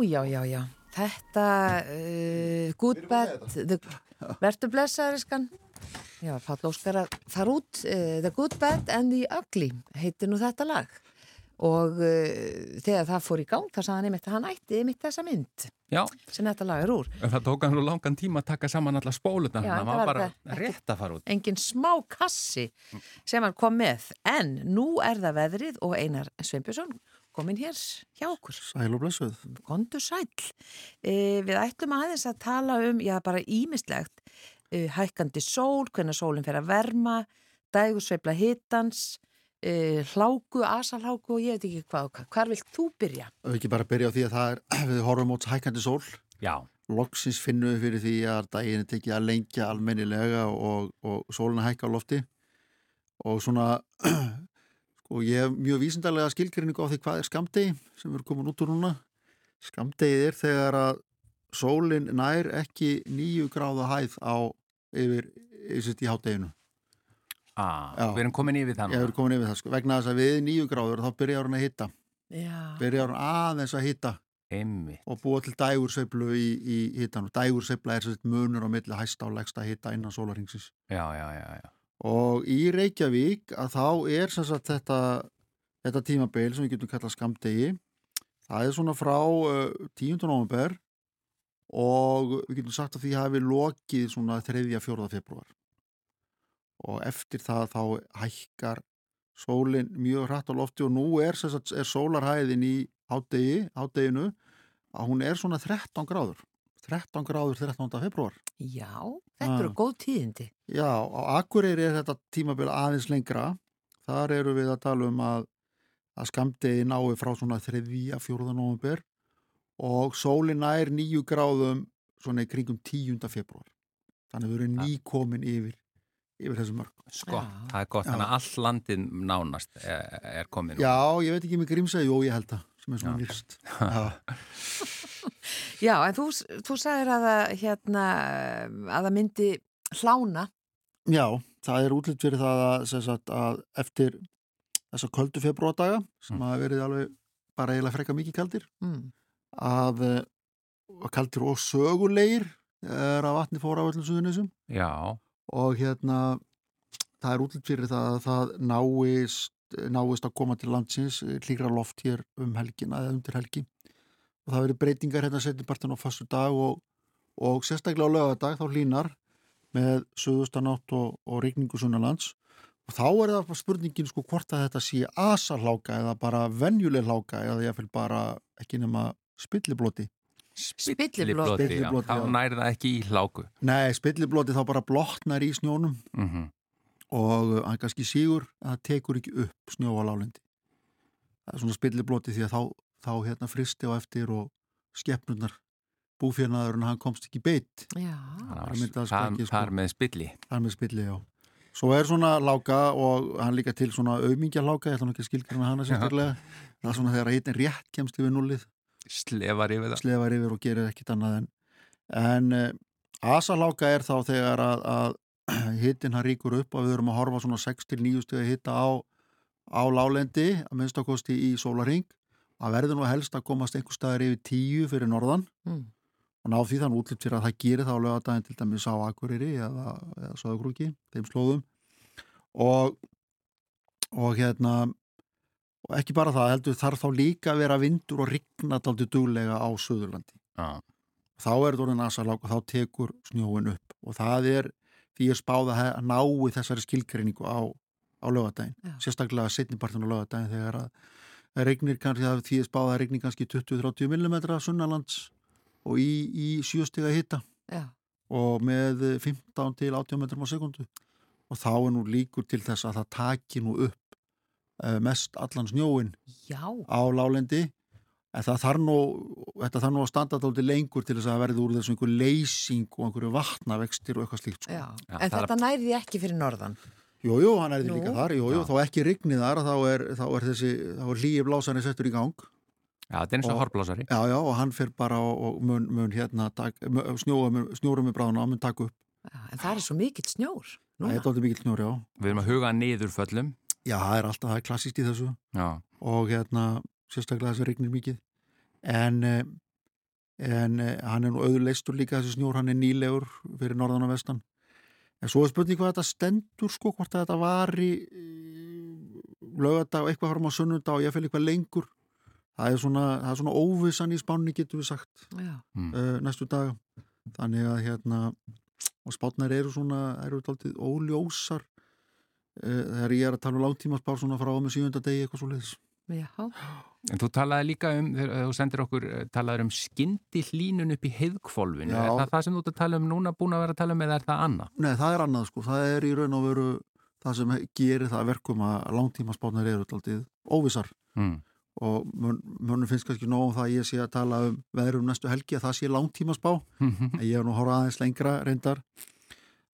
Speaker 1: Já, já, já. Þetta, uh, good bad, the, verður blessaðuriskan. Já, Páll Óskar að fara út, uh, the good bad and the ugly, heitir nú þetta lag. Og uh, þegar það fór í gang, þá sagði hann einmitt að hann ætti einmitt þessa mynd
Speaker 2: Já,
Speaker 1: sem þetta lag er úr.
Speaker 2: en það tók hann nú langan tíma að taka saman alla spólutna,
Speaker 1: Já,
Speaker 2: það
Speaker 1: þetta
Speaker 2: var bara rétt að fara út.
Speaker 1: Engin smá kassi sem hann kom með. En nú er það veðrið og Einar Sveinbjörnsson komin hér hjá okkur.
Speaker 7: Sæl og blessuð.
Speaker 1: Kondur sæl. E, við ætlum aðeins að tala um, já bara ímislegt, e, hækkandi sól, hvernig sólinn fer að verma, dægursveifla hitans, e, hláku, asalháku og ég veit ekki hvað og hvað. Hvar vilt þú byrja?
Speaker 7: Ef ekki bara byrja á því að það er, við horfum móts hækandi sól.
Speaker 2: Já,
Speaker 7: Loksins finnum við fyrir því að daginn er tekið að lengja almennilega og, og sólina hækka á lofti. Og svona, sko ég hef mjög vísindarlega skilgrinningu á því hvað er skamdegi sem erum komin út úr núna. Skamdegið er þegar að sólin nær ekki nýju gráða hæð á yfir, yfir í hátteginu.
Speaker 2: ah, við erum komin yfir það
Speaker 7: Ég komin yfir það sko. Vegna þess að við nýju gráður þá byrjar hann að hitta.
Speaker 1: Já.
Speaker 7: Byrjar hann aðeins að hitta.
Speaker 2: Einmitt.
Speaker 7: og búa til dægursveiflu í, í hittan og dægursveifla er munur á milli hæsta og legsta hitta innan sólaringsins
Speaker 2: Já, já, já, já.
Speaker 7: Og í Reykjavík að þá er sagt þetta, þetta tímabeil sem við getum kallað skamdegi það er svona frá uh, 10. november og við getum sagt að því hafi lokið svona 3. 4. februar og eftir það þá hækkar sólinn mjög hratt á lofti og nú er, sagt, er sólarhæðin í hádegi, hádeginu að hún er svona 13 gráður 13 gráður 13. februar
Speaker 1: Já, þetta eru
Speaker 7: Ah.
Speaker 1: góð tíðindi.
Speaker 7: Já, á Akureyri er þetta tímabil aðeins lengra. Þar eru við að tala um að, að skamdegi nái frá svona 3. 4. november og sólin nær nýju gráðum svona í kringum 10. februar. Þannig að við erum nýkomin yfir, yfir þessu mörg.
Speaker 2: Sko, það er gott,
Speaker 7: Já.
Speaker 2: þannig að all landin nánast er, er komin.
Speaker 7: Já, ég veit ekki með grímsæði, jú, ég held það, sem er svona
Speaker 2: Já.
Speaker 7: virst. Já.
Speaker 1: En þú, þú sagðir að það, hérna, að það myndi hlána.
Speaker 7: Já, það er útlitt fyrir það að, sem sagt, að eftir þessa köldu februardaga sem
Speaker 2: Mm.
Speaker 7: hafa verið alveg bara eiginlega frekka mikið kaldir
Speaker 1: Mm.
Speaker 7: að eh, kaldir og sögulegir er að vatni fóra á öllum suðunisum
Speaker 2: Já,
Speaker 7: og hérna það er útlitt fyrir það að það náist, náist að koma til landsins hlýra loft hér um helgina eða undir helgi. Og það verið breytingar hérna setjumpartin á fastu dag og, og sérstaklega á lögadag þá hlýnar með söðustanátt og, og regningu sunnalands og þá er það spurningin sko hvort að þetta sé asarláka eða bara venjuleg láka eða ég fylg bara ekki nema spillibloti.
Speaker 1: Spillibloti.
Speaker 2: Þá það ekki í hláku.
Speaker 7: Nei, spillibloti þá bara blotnar í snjónum.
Speaker 2: Mm
Speaker 7: og uh, hann kannski sígur að það tekur ekki upp snjó á lálendi. Það er svona spillibloti því að þá, þá hérna fristi á eftir og skeppnurnar búfjörnaðurinn hann komst ekki beitt.
Speaker 1: Já.
Speaker 7: Það skakki, sko.
Speaker 2: er með spilli.
Speaker 7: Það er með spilli, já. Svo er svona láka og hann líka til svona aumingja láka, ég ætla nú ekki að skilgjörna hana sérstaklega. Það er svona þegar hitin rétt kemst yfir nullið,
Speaker 2: Slefar yfir það.
Speaker 7: slefar yfir og gerir ekkit annað en. En uh, asaláka er þá þegar að, að hitin hann ríkur upp og við erum að horfa svona 6-9 stegi hitta á, á lálendi, að minnstakosti í sólaring. Það verður nú helst að komast einhver staðar yfir 10 fyrir norðan
Speaker 1: Mm.
Speaker 7: og ná því þann útlitt fyrir að það gerir þá lögadaginn til dæmis á Akureyri eða, eða Söðugrúki, þeim slóðum og og hérna og ekki bara það, heldur þarf þá líka að vera vindur og rigna daldi duglega á Söðurlandi.
Speaker 2: Já,
Speaker 7: Þá er þetta orðin asalák og þá tekur snjóin upp og það er því að spáða að nái þessari skilgreiningu á, á lögadaginn,
Speaker 1: Já.
Speaker 7: sérstaklega setnipartin á lögadaginn þegar að regnir kannski það því að spáða að regnir kannski 20-30 mm sunnalands og í, í sjöstiga hitta
Speaker 1: Já.
Speaker 7: og með 15 til 18 metrum á sekundu og þá er nú líkur til þess að það taki nú upp uh, mest allan snjóin
Speaker 1: Já.
Speaker 7: á lálendi en það þarf nú, þetta þarf nú að standa þáldi lengur til þess að verði úr þessu einhver leysing og einhverju vatnavextir og eitthvað slíkt sko.
Speaker 1: Já.
Speaker 2: Já,
Speaker 1: En
Speaker 2: það er
Speaker 1: þetta næri því ekki fyrir norðan.
Speaker 7: Jú, jú, hann er
Speaker 1: Nú.
Speaker 7: líka þar, jú, jú, þá ekki rignið þar þá er, þá er þessi, þá er hlýi blásanir settur í gang
Speaker 2: Já, þetta er eins og horblásari.
Speaker 7: já, já, og hann fer bara og, og mun, mun hérna snjóra með bráðuna og mun taka upp,
Speaker 1: Já, en það er svo mikill snjór.
Speaker 7: það er dálítið mikill snjór, já
Speaker 2: Við erum að huga niður föllum.
Speaker 7: Já, það er alltaf, það er klassist í þessu
Speaker 2: Já,
Speaker 7: og hérna sérstaklega þessi regnir mikið. En, eh, en eh, hann er nú auðleistur líka þessi snjór, hann er nýlegur fyrir norðan og vestan. En svo er spurning hvað þetta stendur sko, hvort að þetta var í lögadag og eitthvað fram á sunnudag og ég fylg eitthvað lengur. Það er svona, það er svona óvissan í spánni getur við sagt
Speaker 1: Já.
Speaker 7: uh, næstu daga. Þannig að hérna og spátnar eru svona, eru taldið óljósar uh, þegar ég er að tala um langtímaspár svona frá með sjönda degi eitthvað svo leiðis
Speaker 1: Já.
Speaker 2: En þú talaði líka um, þú sendir okkur, eh, talaði um skyndi hlínun upp í heiðkvolfinu.
Speaker 7: Já.
Speaker 2: Er það það sem þú ert að tala um núna, búin að vera að tala um, eða er það annað?
Speaker 7: Nei, það er annað sko, það er í raun og veru það sem gerir það að verkum að langtímaspátnar eru taldið óvissar
Speaker 2: Mm.
Speaker 7: og mörnum finnst kannski nóg um það að ég sé að tala um veðrum næstu helgi að það sé langtímaspá en ég hef nú horfað aðeins lengra reyndar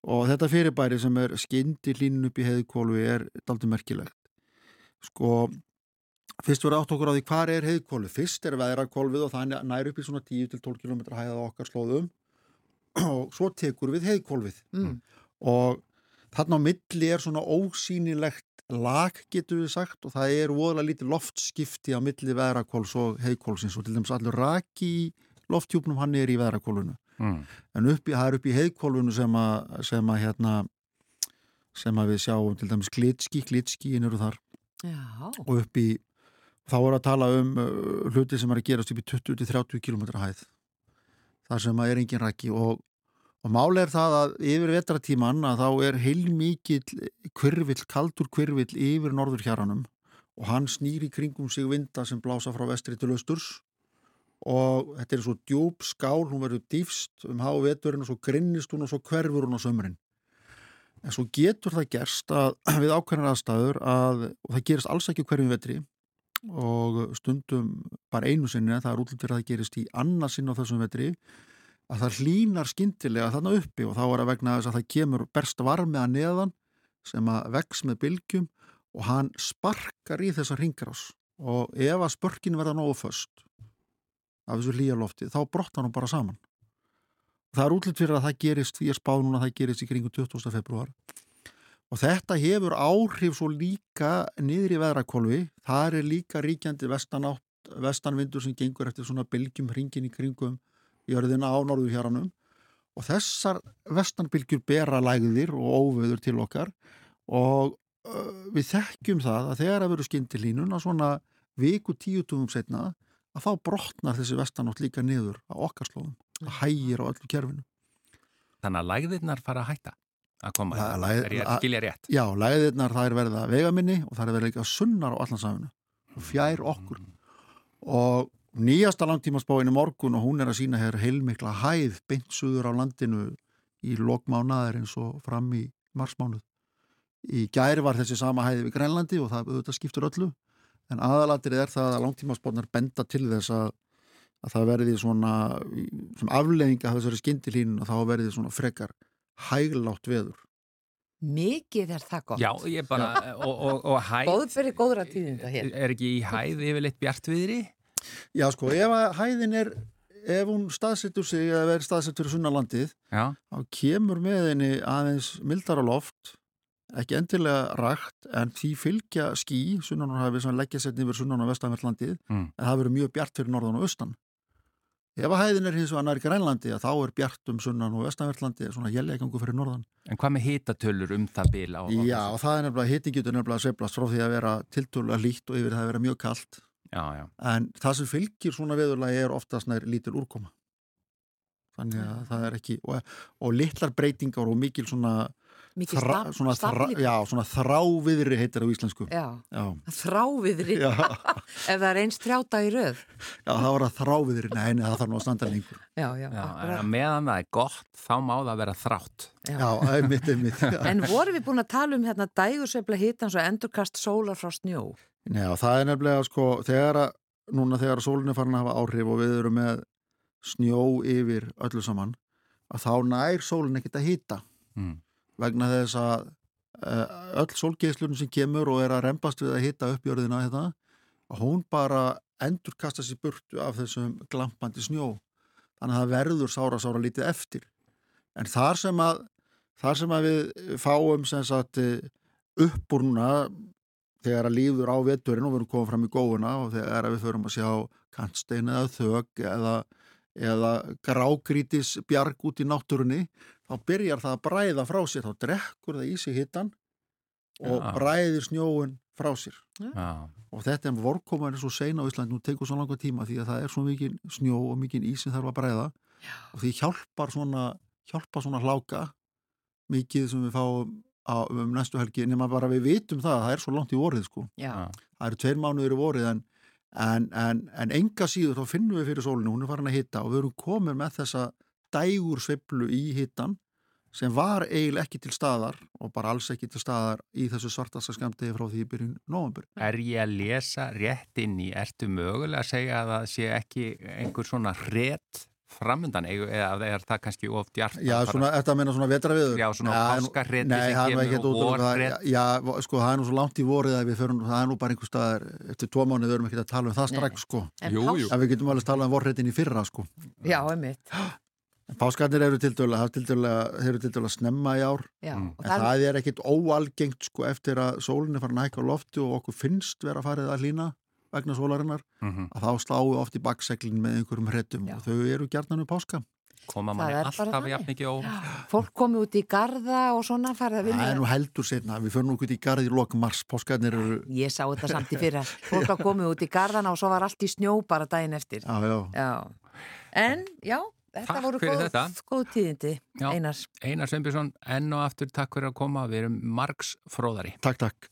Speaker 7: og þetta fyrirbæri sem er skyndi línun upp í heiðkólu er daldið merkilegt sko fyrst verður átt okkur á því hvað er heiðkólu fyrst er veðrakólfið og það nær upp í svona 10-12 km hæða okkar slóðum og svo tekur við heiðkólfið
Speaker 1: Mm.
Speaker 7: og þarna á milli er svona ósýnilegt lag getur við sagt og það er voðalega lítið loftskipti á milli veðrakóls og heiðkólsins og til dæmis allur raki í lofthjúpnum hann er í veðrakólunu
Speaker 2: Mm.
Speaker 7: en uppi, það er upp í heiðkólfinu sem að, sem að hérna sem að við sjáum til dæmis glitski, glitskiin eru þar
Speaker 1: Já.
Speaker 7: og upp í, þá er að tala um uh, hluti sem er að gerast upp í 20-30 km hæð þar sem að er engin rækki og, og máli er það að yfir vetratíman að þá er heilmikið kvirvill, kaldur kvirvill yfir norður hjaranum og hann snýr í kringum sig vinda sem blása frá vestri til austurs og þetta er svo djúb skál, hún verður dýfst um há veturinn og svo grinnist hún og svo hverfur hún á sömurinn. En svo getur það gerst að við ákveðnar aðstæður að, og það gerist alls ekki hverjum vetri og stundum bara einu sinni, það er útlýttir að það gerist í annarsinn á þessum vetri, að það hlínar skyndilega þarna uppi og þá er að vegna þess að það kemur berst varmið að neðan sem að vex með bylgjum og hann sparkar í þessa ringrás og ef að spörkin verða nógu föst af þessu hlýja lofti, þá brottar hann bara saman. Það er útlitt fyrir að það gerist, núna að það gerist í kringu 20. februar og þetta hefur áhrif svo líka niður í veðrakólfi, það er líka ríkjandi vestanátt, vestanvindur sem gengur eftir svona bylgjum hringin í kringum jörðina á norðu hjaranum og þessar vestanbylgjur bera lægðir og óveður til okkar og við þekkjum það að þegar að veru skindilínun að svona viku tíutugum setna að þá brotnar þessi vestanótt líka niður á okkar slóðum. Það hægir á öllu kerfinu.
Speaker 2: Þannig að lægðirnar fara að hætta að koma.
Speaker 7: La- lægð-
Speaker 2: er ég að skilja rétt?
Speaker 7: Já, læðirnar þær verða vegaminni og þær verða líka sunnar á allansafinu fjær okkur. Og nýjasta langtímaspáinu morgun og hún er að sína hér heilmikla hæð beint suður á landinu í lokmánaðar eins og fram í marsmánuð. Í gæri var þessi sama hæði við Grænlandi og það auðvitað skiptur öllu en aðalatrið er það að langtímaspánar benda til þess að, að það verði svona sem afleðinga af þessari skindilínu og þá verði svona frekar hæglátt veður.
Speaker 1: Mikið er það gott.
Speaker 2: Já, ég bara, og, og, og hæð,
Speaker 1: Góð fyrir góðra tíðinda hér.
Speaker 2: er ekki í hæð yfirleitt bjartviðri?
Speaker 7: Já, sko, ef að hæðin er, ef hún staðsettur sig eða verður staðsettur í sunnalandið,
Speaker 2: Já,
Speaker 7: þá kemur með henni aðeins mildara loft, ekki endilega rægt, en því fylgja skí, sunnanarhafi sem leggja setni yfir sunnan og vestanverðlandið,
Speaker 2: Mm.
Speaker 7: en það verður mjög bjart fyrir norðan og austan. Ef að hæðin er hins vegar nær grænlandi, þá er bjart um sunnan og vestanverðlandi, svona jælleikangu fyrir norðan.
Speaker 2: en hvað með hitatölur um það bil á? á
Speaker 7: Já, og það er nefnilega, hitin getur nefnilega að sveiflast frá því að vera tiltölulega lít og yfir það að vera mjög kalt.
Speaker 2: já, já.
Speaker 7: en það sem fylgir svona veðurlagi er oftast nær lítil úrkoma þannig að það er ekki og, og litlar breytingar og mikil svona,
Speaker 1: Mikið
Speaker 7: þra,
Speaker 1: staf-
Speaker 7: svona, þra,
Speaker 1: staflíka.
Speaker 7: já, svona þráviðri heitir á íslensku já,
Speaker 1: Já,
Speaker 7: já,
Speaker 1: þráviðri.
Speaker 7: já,
Speaker 1: Ef það er eins trjáta í röð.
Speaker 7: það var að þráviðri nei, nei, það þarf nú að standa lengur
Speaker 1: Já, já,
Speaker 2: Já, meðan það er gott, þá má það vera þrátt.
Speaker 7: já, einmitt, einmitt
Speaker 1: En vorum við búin að tala um hérna dægursveifla hitans og endurkast sólar frá snjó?
Speaker 7: Já, það er nefnilega sko þegar að, núna þegar að sólinn er farin að hafa áhrif og við erum með snjó yfir öllu saman að þá nær sólinn ekkert að hýta
Speaker 2: Mm.
Speaker 7: Vegna þess að uh, öll sólgeislun sem kemur og er að rempast við að hýta upp jörðina hérna, hún bara endur kasta sér burtu af þessum glampandi snjó. Þannig að það verður sára sára lítið eftir. En þar sem að þar sem að við fáum sagt eh, upp úr núna
Speaker 8: þegar að líður á veturinn og erum komið fram í góðuna og þegar við förum að sjá kantstein eða þög eða, eða grágrítis bjarg út í náttúrunni þá byrjar það að bræða frá sér. Þá drekkur það í sig hittan og
Speaker 2: Já.
Speaker 8: bræðir snjóun frá sér.
Speaker 2: Já,
Speaker 8: og þetta er vorkoma er svo sein á Ísland nú tekur svo langa tíma því að það er svo mikið snjó og mikið ís sem þarf að bræða. Og því hjálpar svona hjálpar svona hláka mikið sem við fáum á, um næstu helgi nema bara við vitum það að það er svo langt í vorið sko. Það eru tveir mánuður í vorið en, en, en, en enga síður þá finnum við fyrir sólinu, hún er farin að hitta og við erum komin með þessa dægur sveiflu í hittan sem var eiginlega ekki til staðar og bara alls ekki til staðar í þessu svartasta skamdegi frá því byrjun nóvambur.
Speaker 2: er ég að lesa rétt inn í, ertu mögulega að segja að það sé ekki einhver svona rétt framundan, eða er það kannski of djart
Speaker 8: Já, svona, þetta meina svona vetraviður.
Speaker 2: Já, svona páskarhreti
Speaker 8: Nei,
Speaker 2: sem
Speaker 8: það er nú
Speaker 2: kemur og
Speaker 8: út um það.
Speaker 2: vorhreti.
Speaker 8: Já, sko, það er nú svo langt í vorið að við förum, það er nú bara einhver staðar, eftir tvo mánuð við erum ekki að tala um það strax, sko.
Speaker 1: en
Speaker 2: Jú, jú.
Speaker 8: En við getum alveg talað um vorreitin í fyrra, sko.
Speaker 1: Já, einmitt.
Speaker 8: Páskarnir eru til dæla, er eru til dæla snemma í ár.
Speaker 1: Já,
Speaker 2: Mm.
Speaker 1: og
Speaker 8: En
Speaker 1: það,
Speaker 8: það er ekkit óalgengt sko eftir að sólinn er farin að hækka á lofti og okkur finnst vera farið að hlýna vegna sólarinnar
Speaker 2: Mhm.
Speaker 8: að þá sláum við oft í bakseglin með einhverjum hrettum og þau eru gjarnan við páska.
Speaker 2: koma manni
Speaker 1: bara
Speaker 2: alltaf jafn mikið ó
Speaker 1: fólk komið út í garda og svona farið að
Speaker 8: Það er nú heldur setna, við förum nú út í garði í lok mars, páskarnir eru,
Speaker 1: Ég sá þetta samt í fyrra. Fólk að komið út í gardana og svo var allt í snjó bara daginn eftir.
Speaker 8: já, já,
Speaker 1: Já. En, já, þetta
Speaker 2: Takk
Speaker 1: voru
Speaker 2: fyrir
Speaker 1: góð,
Speaker 2: þetta.
Speaker 1: góð tíðindi,
Speaker 2: Já.
Speaker 1: Einar.
Speaker 2: Einar Sveinbjörnsson, enn og aftur takk fyrir að koma við erum margs fróðari
Speaker 8: takk, takk.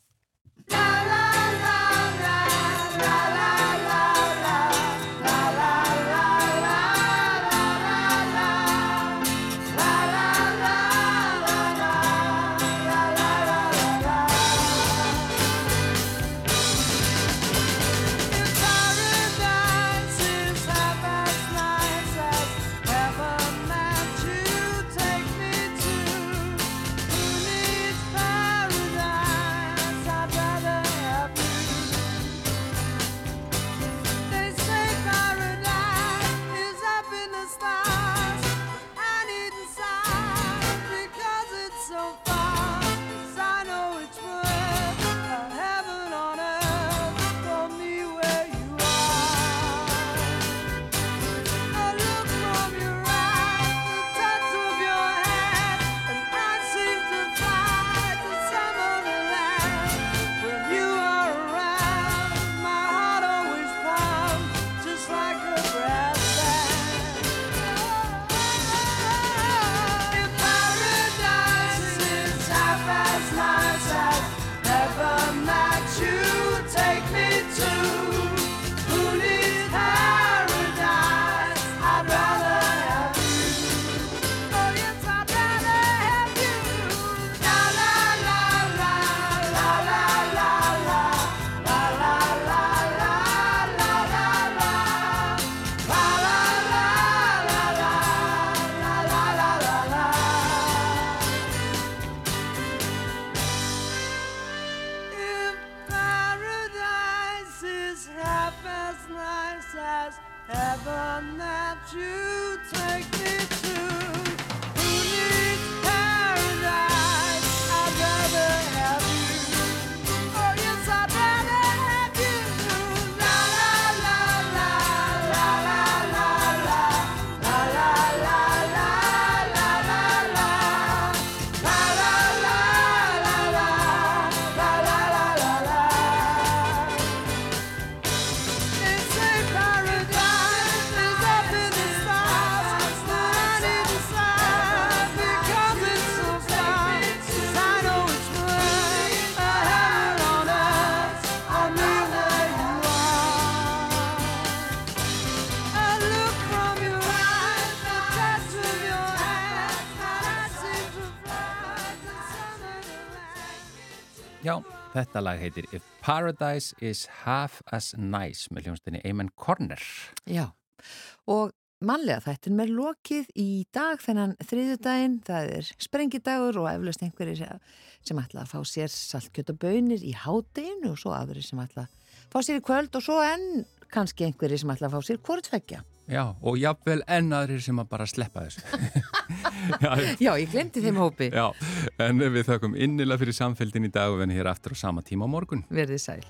Speaker 2: Þetta lag heitir If Paradise is Half as Nice með hljónstinni Amen Corner
Speaker 1: Já, og mannlega þættin með lokið í dag þennan þriðjudaginn, það er sprengidagur og eflaust einhverjir sem- ætla að fá sér saltkjöt og bönir í hádeginu og svo aðri sem ætla að fá sér í kvöld og svo enn kannski einhverjir sem ætla að fá sér hvort tvekja.
Speaker 2: Já, og jafnvel ennaðrir sem að bara sleppa þessu. já,
Speaker 1: Já, ég glemdi þeim hópi.
Speaker 2: já, en við þökkum innilega fyrir samfélgin í dag og venni hér aftur á sama tíma á morgun.
Speaker 1: Verðið sæl.